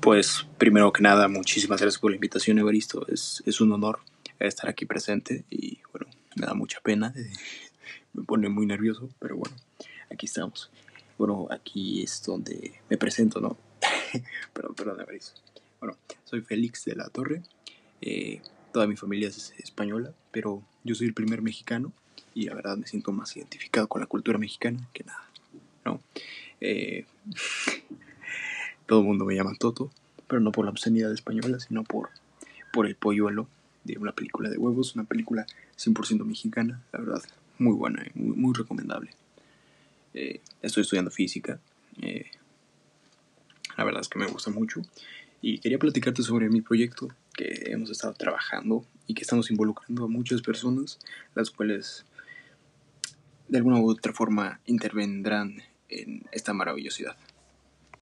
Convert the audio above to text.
Pues primero que nada, muchísimas gracias por la invitación, Evaristo. Es, es un honor estar aquí presente y bueno, me da mucha pena, me pone muy nervioso, pero bueno, aquí estamos. Bueno, aquí es donde me presento, ¿no? perdón, perdón, Evaristo. Bueno, soy Félix de la Torre. Eh, toda mi familia es española, pero yo soy el primer mexicano y la verdad me siento más identificado con la cultura mexicana que nada, ¿no? Eh, todo el mundo me llama Toto, pero no por la obscenidad española, sino por, por el polluelo de una película de huevos, una película 100% mexicana, la verdad, muy buena, muy, muy recomendable. Eh, estoy estudiando física, eh, la verdad es que me gusta mucho y quería platicarte sobre mi proyecto que hemos estado trabajando y que estamos involucrando a muchas personas, las cuales de alguna u otra forma intervendrán en esta maravillosidad.